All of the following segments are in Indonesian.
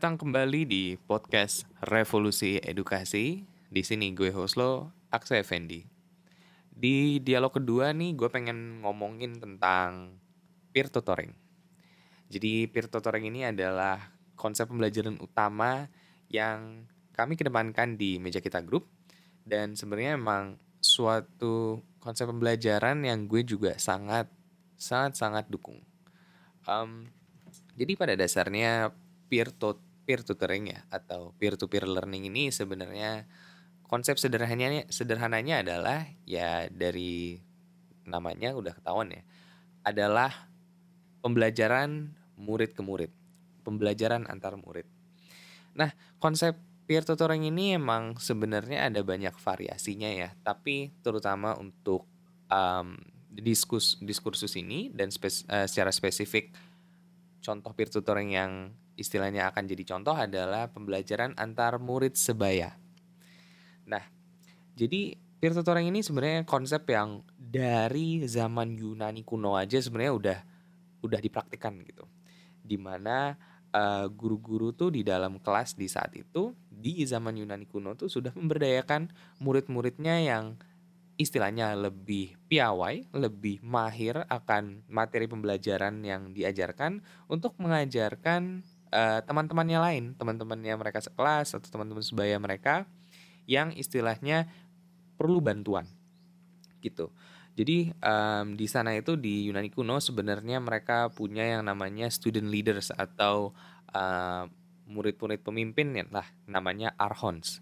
Datang kembali di podcast Revolusi Edukasi. Di sini gue host lo, Aksa Effendi. Di dialog kedua nih gue pengen ngomongin tentang peer tutoring. Jadi peer tutoring ini adalah konsep pembelajaran utama yang kami kedepankan di meja kita grup dan sebenarnya memang suatu konsep pembelajaran yang gue juga sangat sangat sangat dukung. Um, jadi pada dasarnya peer to peer tutoring ya atau peer to peer learning ini sebenarnya konsep sederhananya sederhananya adalah ya dari namanya udah ketahuan ya adalah pembelajaran murid ke murid, pembelajaran antar murid. Nah, konsep peer tutoring ini emang sebenarnya ada banyak variasinya ya, tapi terutama untuk um, diskus diskursus ini dan spes, uh, secara spesifik contoh peer tutoring yang istilahnya akan jadi contoh adalah pembelajaran antar murid sebaya. Nah, jadi peer tutoring ini sebenarnya konsep yang dari zaman Yunani kuno aja sebenarnya udah udah dipraktikkan gitu. Di mana uh, guru-guru tuh di dalam kelas di saat itu di zaman Yunani kuno tuh sudah memberdayakan murid-muridnya yang istilahnya lebih piawai, lebih mahir akan materi pembelajaran yang diajarkan untuk mengajarkan uh, teman-temannya lain, teman-temannya mereka sekelas atau teman-teman sebaya mereka yang istilahnya perlu bantuan gitu. Jadi um, di sana itu di Yunani kuno sebenarnya mereka punya yang namanya student leaders atau uh, murid-murid pemimpin ya lah namanya archons.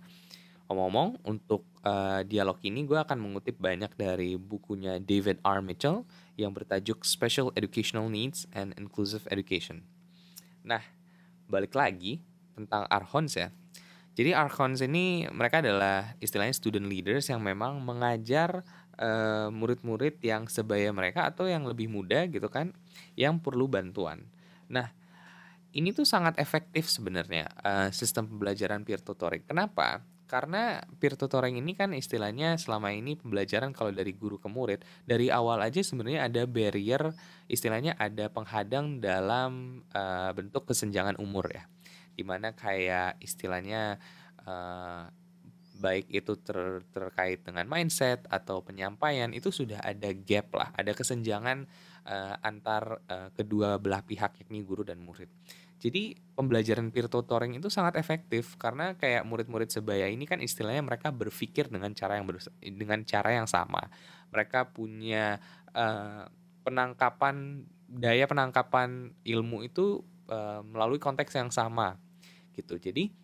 Omong-omong untuk uh, dialog ini gue akan mengutip banyak dari bukunya David R. Mitchell yang bertajuk Special Educational Needs and Inclusive Education. Nah, balik lagi tentang archons ya. Jadi archons ini mereka adalah istilahnya student leaders yang memang mengajar uh, murid-murid yang sebaya mereka atau yang lebih muda gitu kan yang perlu bantuan. Nah, ini tuh sangat efektif sebenarnya uh, sistem pembelajaran peer tutoring. Kenapa? Karena peer tutoring ini kan istilahnya selama ini pembelajaran kalau dari guru ke murid dari awal aja sebenarnya ada barrier istilahnya ada penghadang dalam uh, bentuk kesenjangan umur ya. Di mana kayak istilahnya uh, baik itu ter, terkait dengan mindset atau penyampaian itu sudah ada gap lah ada kesenjangan uh, antar uh, kedua belah pihak yakni guru dan murid jadi pembelajaran peer tutoring itu sangat efektif karena kayak murid-murid sebaya ini kan istilahnya mereka berpikir dengan cara yang dengan cara yang sama. Mereka punya uh, penangkapan daya penangkapan ilmu itu uh, melalui konteks yang sama gitu. Jadi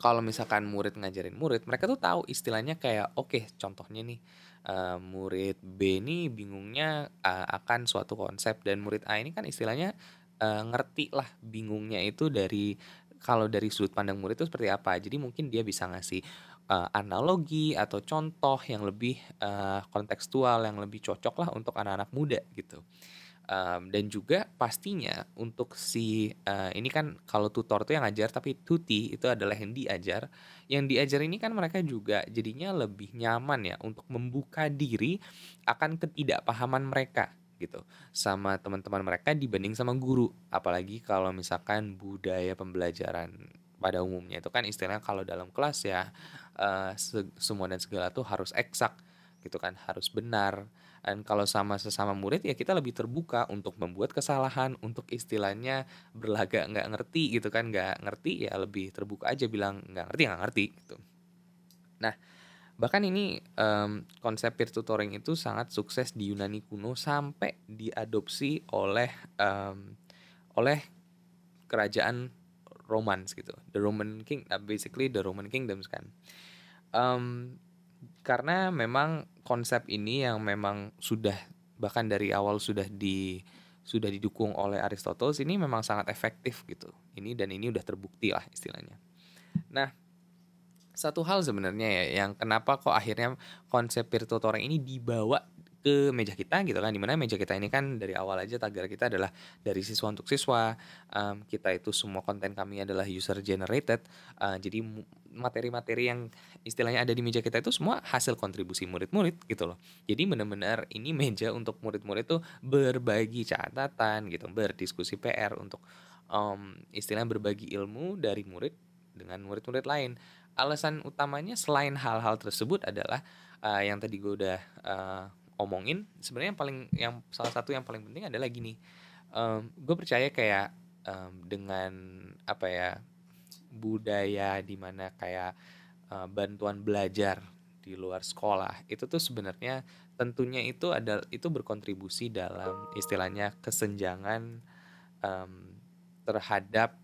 kalau misalkan murid ngajarin murid, mereka tuh tahu istilahnya kayak oke, okay, contohnya nih uh, murid B ini bingungnya uh, akan suatu konsep dan murid A ini kan istilahnya uh, ngerti lah bingungnya itu dari kalau dari sudut pandang murid itu seperti apa. Jadi mungkin dia bisa ngasih uh, analogi atau contoh yang lebih uh, kontekstual, yang lebih cocok lah untuk anak-anak muda gitu. Um, dan juga pastinya untuk si uh, ini kan kalau tutor tuh yang ngajar tapi tuti itu adalah yang diajar yang diajar ini kan mereka juga jadinya lebih nyaman ya untuk membuka diri akan ketidakpahaman mereka gitu sama teman-teman mereka dibanding sama guru. Apalagi kalau misalkan budaya pembelajaran pada umumnya itu kan istilahnya kalau dalam kelas ya uh, semua dan segala tuh harus eksak gitu kan harus benar. Dan kalau sama sesama murid ya kita lebih terbuka untuk membuat kesalahan untuk istilahnya berlagak nggak ngerti gitu kan nggak ngerti ya lebih terbuka aja bilang nggak ngerti nggak ngerti gitu. Nah Bahkan ini um, konsep peer tutoring itu sangat sukses di Yunani kuno sampai diadopsi oleh um, oleh kerajaan Romans gitu, the Roman King, uh, basically the Roman Kingdoms kan. Um, karena memang konsep ini yang memang sudah bahkan dari awal sudah di sudah didukung oleh Aristoteles ini memang sangat efektif gitu. Ini dan ini udah terbukti lah istilahnya. Nah, satu hal sebenarnya ya yang kenapa kok akhirnya konsep peer tutoring ini dibawa ke meja kita gitu kan. Di mana meja kita ini kan dari awal aja tagar kita adalah dari siswa untuk siswa. Um, kita itu semua konten kami adalah user generated. Uh, jadi materi-materi yang istilahnya ada di meja kita itu semua hasil kontribusi murid-murid gitu loh. Jadi benar-benar ini meja untuk murid-murid tuh berbagi catatan gitu berdiskusi PR untuk um, istilahnya berbagi ilmu dari murid dengan murid-murid lain. Alasan utamanya selain hal-hal tersebut adalah uh, yang tadi gue udah uh, omongin. Sebenarnya yang paling yang salah satu yang paling penting adalah gini. Um, gue percaya kayak um, dengan apa ya budaya di mana kayak uh, bantuan belajar di luar sekolah itu tuh sebenarnya tentunya itu ada itu berkontribusi dalam istilahnya kesenjangan um, terhadap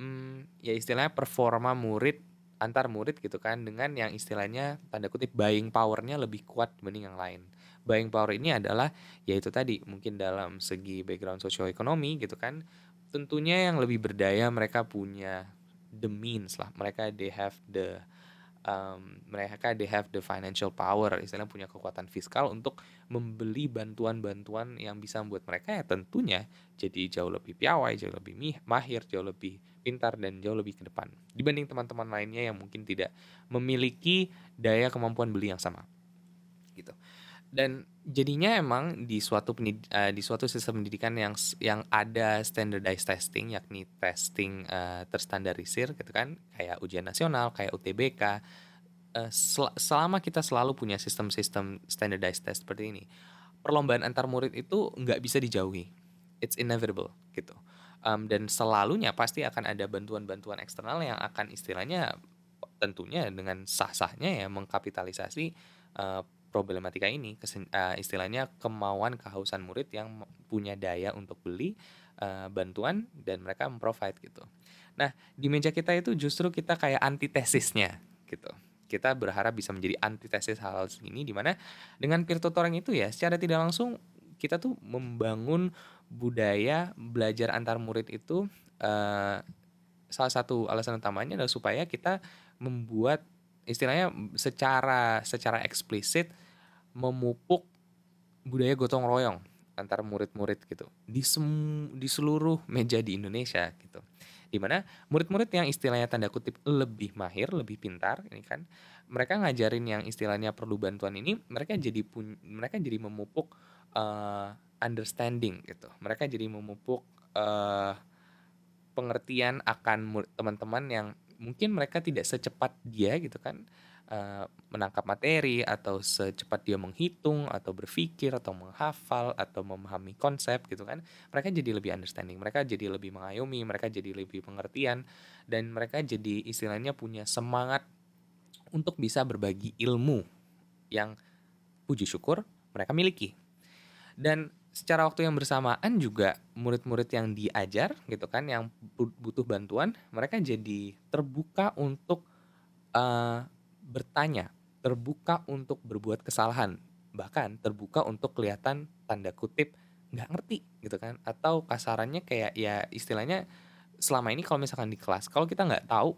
um, ya istilahnya performa murid antar murid gitu kan dengan yang istilahnya tanda kutip buying powernya lebih kuat dibanding yang lain. Buying power ini adalah yaitu tadi mungkin dalam segi background sosioekonomi gitu kan tentunya yang lebih berdaya mereka punya the means lah mereka they have the um, mereka they have the financial power istilahnya punya kekuatan fiskal untuk membeli bantuan-bantuan yang bisa membuat mereka ya tentunya jadi jauh lebih piawai jauh lebih mahir jauh lebih pintar dan jauh lebih ke depan. Dibanding teman-teman lainnya yang mungkin tidak memiliki daya kemampuan beli yang sama. Gitu dan jadinya emang di suatu penid uh, di suatu sistem pendidikan yang yang ada standardized testing yakni testing uh, terstandarisir gitu kan kayak ujian nasional kayak UTBK uh, eh, sel selama kita selalu punya sistem-sistem standardized test seperti ini perlombaan antar murid itu nggak bisa dijauhi. It's inevitable gitu. Um, dan selalunya pasti akan ada bantuan-bantuan eksternal yang akan istilahnya tentunya dengan sah-sahnya ya mengkapitalisasi uh, problematika ini kesen, uh, istilahnya kemauan kehausan murid yang punya daya untuk beli uh, bantuan dan mereka memprovide gitu. Nah di meja kita itu justru kita kayak antitesisnya gitu. Kita berharap bisa menjadi antitesis hal-hal ini di mana dengan peer tutoring itu ya secara tidak langsung kita tuh membangun budaya belajar antar murid itu uh, salah satu alasan utamanya adalah supaya kita membuat istilahnya secara secara eksplisit memupuk budaya gotong royong antara murid-murid gitu. Di sem di seluruh meja di Indonesia gitu. Di mana murid-murid yang istilahnya tanda kutip lebih mahir lebih pintar ini kan mereka ngajarin yang istilahnya perlu bantuan ini mereka jadi pun mereka jadi memupuk uh, understanding gitu. Mereka jadi memupuk uh, pengertian akan teman-teman yang mungkin mereka tidak secepat dia gitu kan uh, menangkap materi atau secepat dia menghitung atau berpikir atau menghafal atau memahami konsep gitu kan mereka jadi lebih understanding mereka jadi lebih mengayomi mereka jadi lebih pengertian dan mereka jadi istilahnya punya semangat untuk bisa berbagi ilmu yang puji syukur mereka miliki. Dan secara waktu yang bersamaan juga murid-murid yang diajar gitu kan yang butuh bantuan mereka jadi terbuka untuk uh, bertanya, terbuka untuk berbuat kesalahan, bahkan terbuka untuk kelihatan tanda kutip nggak ngerti gitu kan atau kasarannya kayak ya istilahnya selama ini kalau misalkan di kelas kalau kita nggak tahu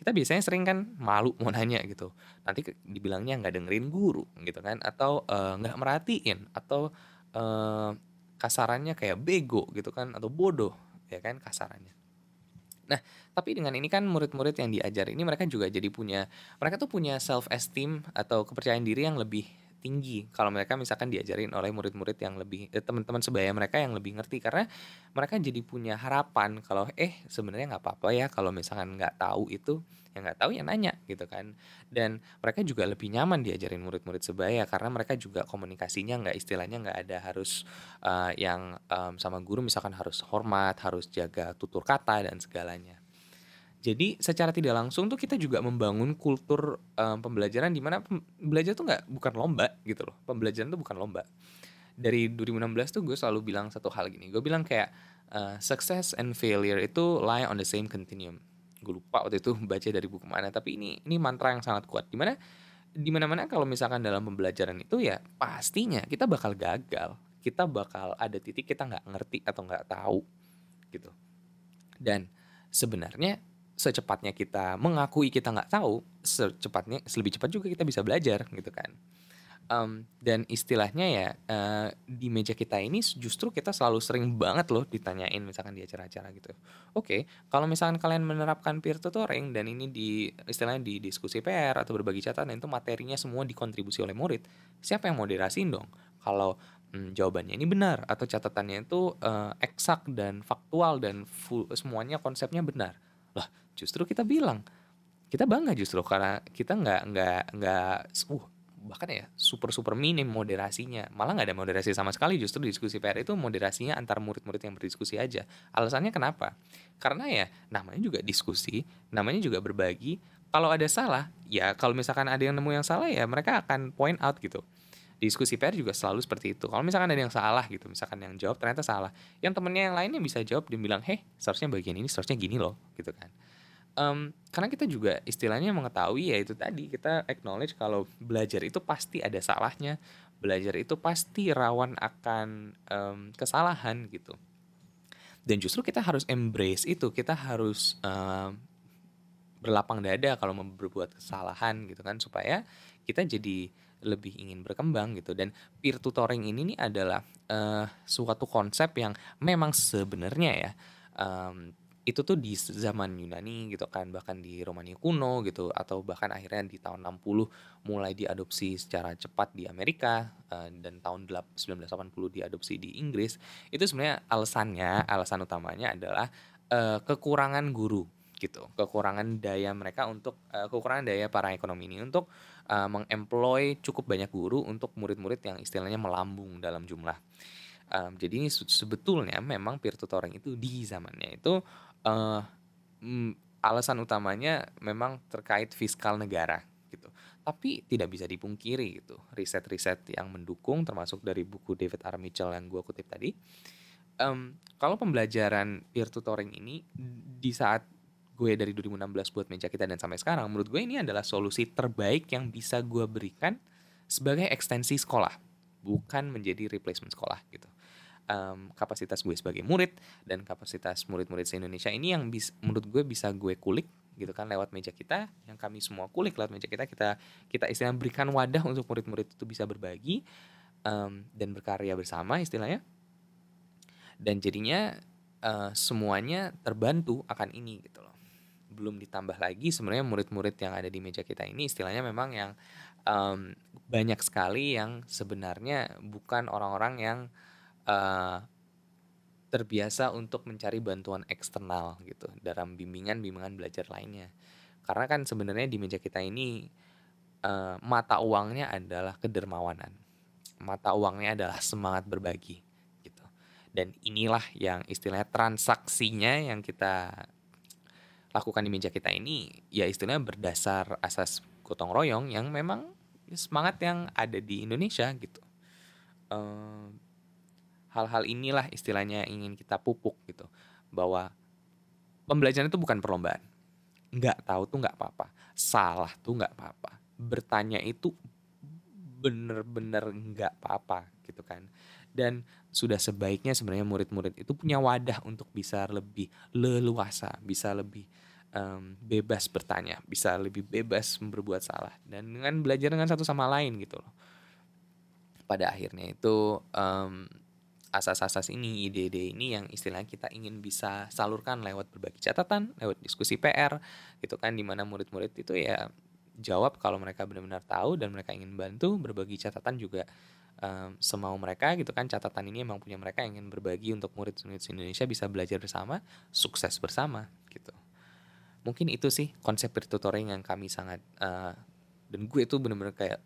kita biasanya sering kan malu mau nanya gitu. Nanti dibilangnya nggak dengerin guru gitu kan atau eh, nggak uh, merhatiin atau uh, kasarannya kayak bego gitu kan atau bodoh ya kan kasarannya. Nah, tapi dengan ini kan murid-murid yang diajar ini mereka juga jadi punya mereka tuh punya self esteem atau kepercayaan diri yang lebih tinggi. Kalau mereka misalkan diajarin oleh murid-murid yang lebih eh, teman-teman sebaya mereka yang lebih ngerti. Karena mereka jadi punya harapan kalau eh sebenarnya nggak apa-apa ya kalau misalkan nggak tahu itu. Yang nggak tahu ya nanya gitu kan. Dan mereka juga lebih nyaman diajarin murid-murid sebaya karena mereka juga komunikasinya nggak istilahnya nggak ada harus uh, yang um, sama guru misalkan harus hormat harus jaga tutur kata dan segalanya jadi secara tidak langsung tuh kita juga membangun kultur um, pembelajaran di mana belajar tuh nggak bukan lomba gitu loh. Pembelajaran tuh bukan lomba. Dari 2016 tuh gue selalu bilang satu hal gini. Gue bilang kayak uh, success and failure itu lie on the same continuum. Gue lupa waktu itu baca dari buku mana. Tapi ini ini mantra yang sangat kuat. Di mana di mana-mana kalau misalkan dalam pembelajaran itu ya pastinya kita bakal gagal. Kita bakal ada titik kita nggak ngerti atau nggak tahu gitu. Dan sebenarnya secepatnya kita mengakui kita nggak tahu, secepatnya lebih cepat juga kita bisa belajar gitu kan. Um, dan istilahnya ya uh, di meja kita ini justru kita selalu sering banget loh ditanyain misalkan di acara-acara gitu. Oke, okay, kalau misalkan kalian menerapkan peer tutoring dan ini di istilahnya di diskusi PR atau berbagi catatan itu materinya semua dikontribusi oleh murid, siapa yang moderasiin dong? Kalau hmm, jawabannya ini benar atau catatannya itu uh, eksak dan faktual dan full semuanya konsepnya benar lah justru kita bilang kita bangga justru karena kita nggak nggak nggak uh bahkan ya super super minim moderasinya. Malah nggak ada moderasi sama sekali justru diskusi PR itu moderasinya antar murid-murid yang berdiskusi aja. Alasannya kenapa? Karena ya namanya juga diskusi namanya juga berbagi. Kalau ada salah ya kalau misalkan ada yang nemu yang salah ya mereka akan point out gitu. Diskusi PR juga selalu seperti itu. Kalau misalkan ada yang salah gitu misalkan yang jawab ternyata salah. Yang temennya yang lainnya bisa jawab dan bilang heh seharusnya bagian ini seharusnya gini loh gitu kan um, karena kita juga istilahnya mengetahui ya itu tadi kita acknowledge kalau belajar itu pasti ada salahnya belajar itu pasti rawan akan um, kesalahan gitu. Dan justru kita harus embrace itu kita harus um, berlapang dada kalau berbuat kesalahan gitu kan supaya kita jadi lebih ingin berkembang gitu. Dan peer tutoring ini nih adalah uh, suatu konsep yang memang sebenarnya ya um, itu tuh di zaman Yunani gitu kan bahkan di Romania kuno gitu atau bahkan akhirnya di tahun 60 mulai diadopsi secara cepat di Amerika uh, dan tahun 1980 diadopsi di Inggris. Itu sebenarnya alasannya alasan utamanya adalah uh, kekurangan guru gitu kekurangan daya mereka untuk uh, kekurangan daya para ekonomi ini untuk uh, mengemploy cukup banyak guru untuk murid-murid yang istilahnya melambung dalam jumlah. Um, jadi ini sebetulnya memang peer tutoring itu di zamannya itu uh, alasan utamanya memang terkait fiskal negara gitu. Tapi tidak bisa dipungkiri gitu. Riset-riset yang mendukung termasuk dari buku David R. Mitchell yang gue kutip tadi. Um, kalau pembelajaran peer tutoring ini di saat gue dari 2016 buat meja kita dan sampai sekarang, menurut gue ini adalah solusi terbaik yang bisa gue berikan sebagai ekstensi sekolah, bukan menjadi replacement sekolah gitu um, kapasitas gue sebagai murid dan kapasitas murid-murid se Indonesia ini yang bis, menurut gue bisa gue kulik gitu kan lewat meja kita yang kami semua kulik lewat meja kita kita kita istilah berikan wadah untuk murid-murid itu bisa berbagi um, dan berkarya bersama istilahnya. Dan jadinya uh, semuanya terbantu akan ini gitu loh. Belum ditambah lagi sebenarnya murid-murid yang ada di meja kita ini istilahnya memang yang um, banyak sekali yang sebenarnya bukan orang-orang yang uh, terbiasa untuk mencari bantuan eksternal gitu dalam bimbingan-bimbingan belajar lainnya. Karena kan sebenarnya di meja kita ini uh, mata uangnya adalah kedermawanan. Mata uangnya adalah semangat berbagi gitu. Dan inilah yang istilahnya transaksinya yang kita lakukan di meja kita ini ya istilahnya berdasar asas gotong royong yang memang semangat yang ada di Indonesia gitu. Uh, hal-hal inilah istilahnya ingin kita pupuk gitu. Bahwa pembelajaran itu bukan perlombaan. Nggak tahu tuh nggak apa-apa. Salah tuh nggak apa-apa. Bertanya itu bener-bener nggak apa-apa gitu kan. Dan sudah sebaiknya sebenarnya murid-murid itu punya wadah untuk bisa lebih leluasa bisa lebih um, bebas bertanya bisa lebih bebas berbuat salah. Dan dengan belajar dengan satu sama lain gitu loh. Pada akhirnya itu um, asas-asas ini, ide-ide ini yang istilahnya kita ingin bisa salurkan lewat berbagi catatan, lewat diskusi PR, gitu kan, di mana murid-murid itu ya jawab kalau mereka benar-benar tahu dan mereka ingin bantu, berbagi catatan juga um, semau mereka gitu kan, catatan ini emang punya mereka yang ingin berbagi untuk murid-murid Indonesia bisa belajar bersama, sukses bersama gitu. Mungkin itu sih konsep tutoring yang kami sangat uh, dan gue itu benar-benar kayak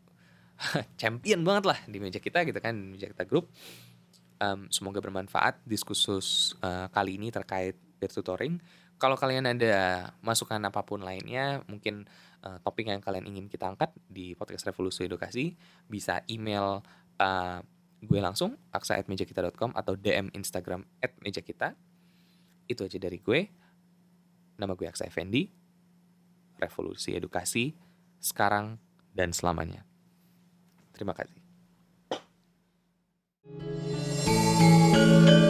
champion banget lah di meja kita gitu kan, meja kita grup um, semoga bermanfaat diskursus uh, kali ini terkait peer tutoring. Kalau kalian ada masukan apa pun lainnya, mungkin uh, topik yang kalian ingin kita angkat di podcast Revolusi Edukasi, bisa email uh, gue langsung aksa@mejakita.com atau DM Instagram @mejakita. Itu aja dari gue. Nama gue Aksa Effendi. Revolusi Edukasi sekarang dan selamanya. Terima kasih. Thank you.